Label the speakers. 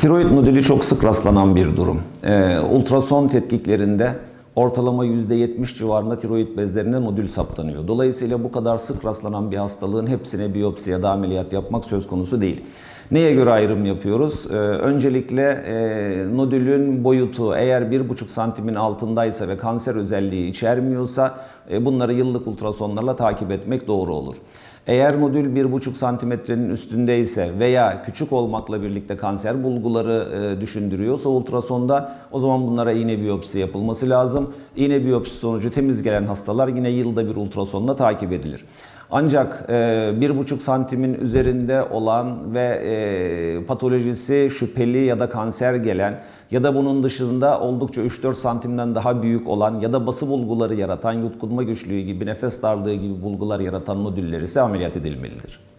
Speaker 1: Tiroid nodülü çok sık rastlanan bir durum. Ee, ultrason tetkiklerinde ortalama %70 civarında tiroid bezlerinde nodül saptanıyor. Dolayısıyla bu kadar sık rastlanan bir hastalığın hepsine biyopsi ya da ameliyat yapmak söz konusu değil. Neye göre ayrım yapıyoruz? Ee, öncelikle e, nodülün boyutu eğer 1,5 santimin altındaysa ve kanser özelliği içermiyorsa e, bunları yıllık ultrasonlarla takip etmek doğru olur. Eğer nodül 1,5 santimetrenin üstündeyse veya küçük olmakla birlikte kanser bulguları e, düşündürüyorsa ultrasonda o zaman bunlara iğne biyopsi yapılması lazım. İğne biyopsi sonucu temiz gelen hastalar yine yılda bir ultrasonla takip edilir. Ancak e, 1,5 santimin üzerinde olan ve e, patolojisi şüpheli ya da kanser gelen ya da bunun dışında oldukça 3-4 santimden daha büyük olan ya da bası bulguları yaratan, yutkunma güçlüğü gibi, nefes darlığı gibi bulgular yaratan nodüller ise ameliyat edilmelidir.